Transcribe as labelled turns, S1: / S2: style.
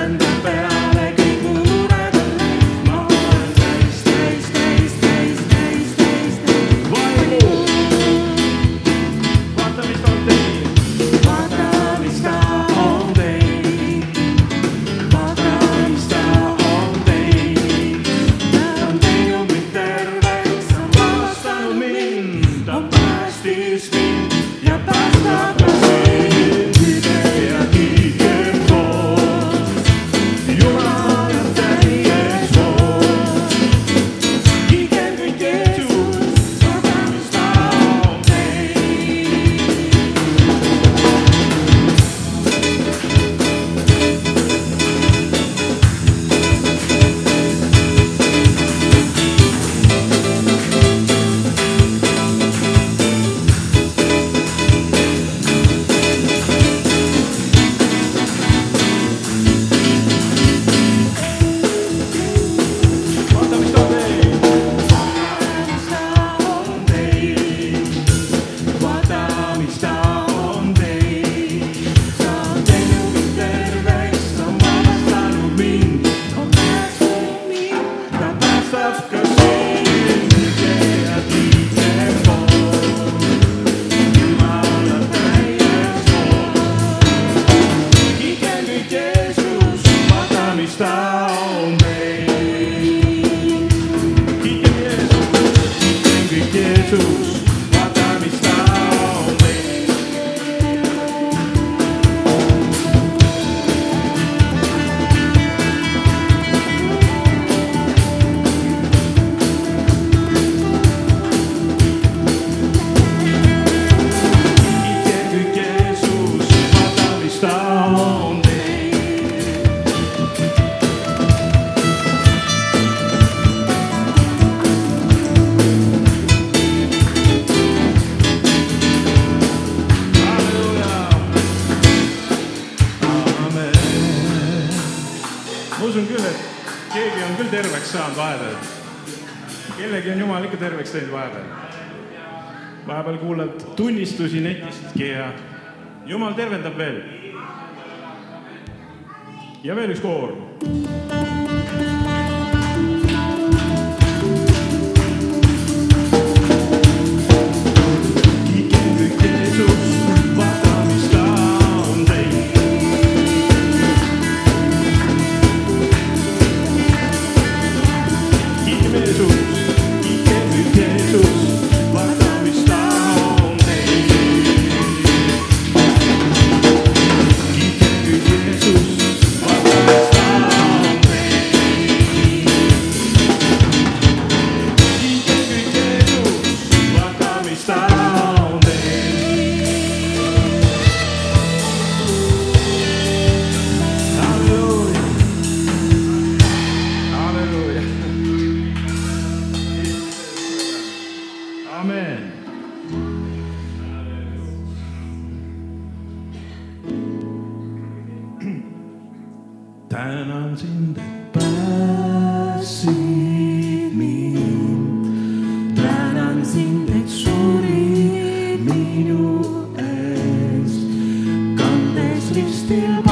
S1: and the best. oleks teinud vahepeal. vahepeal kuulad tunnistusi netistki ja jumal tervendab veel. ja veel üks koor. still